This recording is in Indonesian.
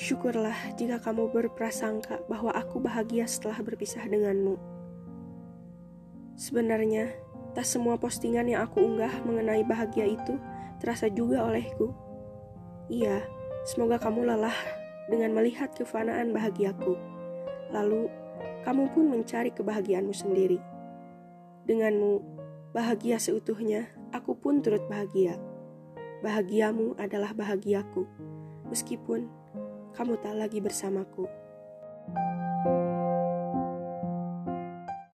Syukurlah jika kamu berprasangka bahwa aku bahagia setelah berpisah denganmu. Sebenarnya, tak semua postingan yang aku unggah mengenai bahagia itu terasa juga olehku. Iya, semoga kamu lelah dengan melihat kefanaan bahagiaku. Lalu, kamu pun mencari kebahagiaanmu sendiri. Denganmu, bahagia seutuhnya, aku pun turut bahagia. Bahagiamu adalah bahagiaku, meskipun kamu tak lagi bersamaku.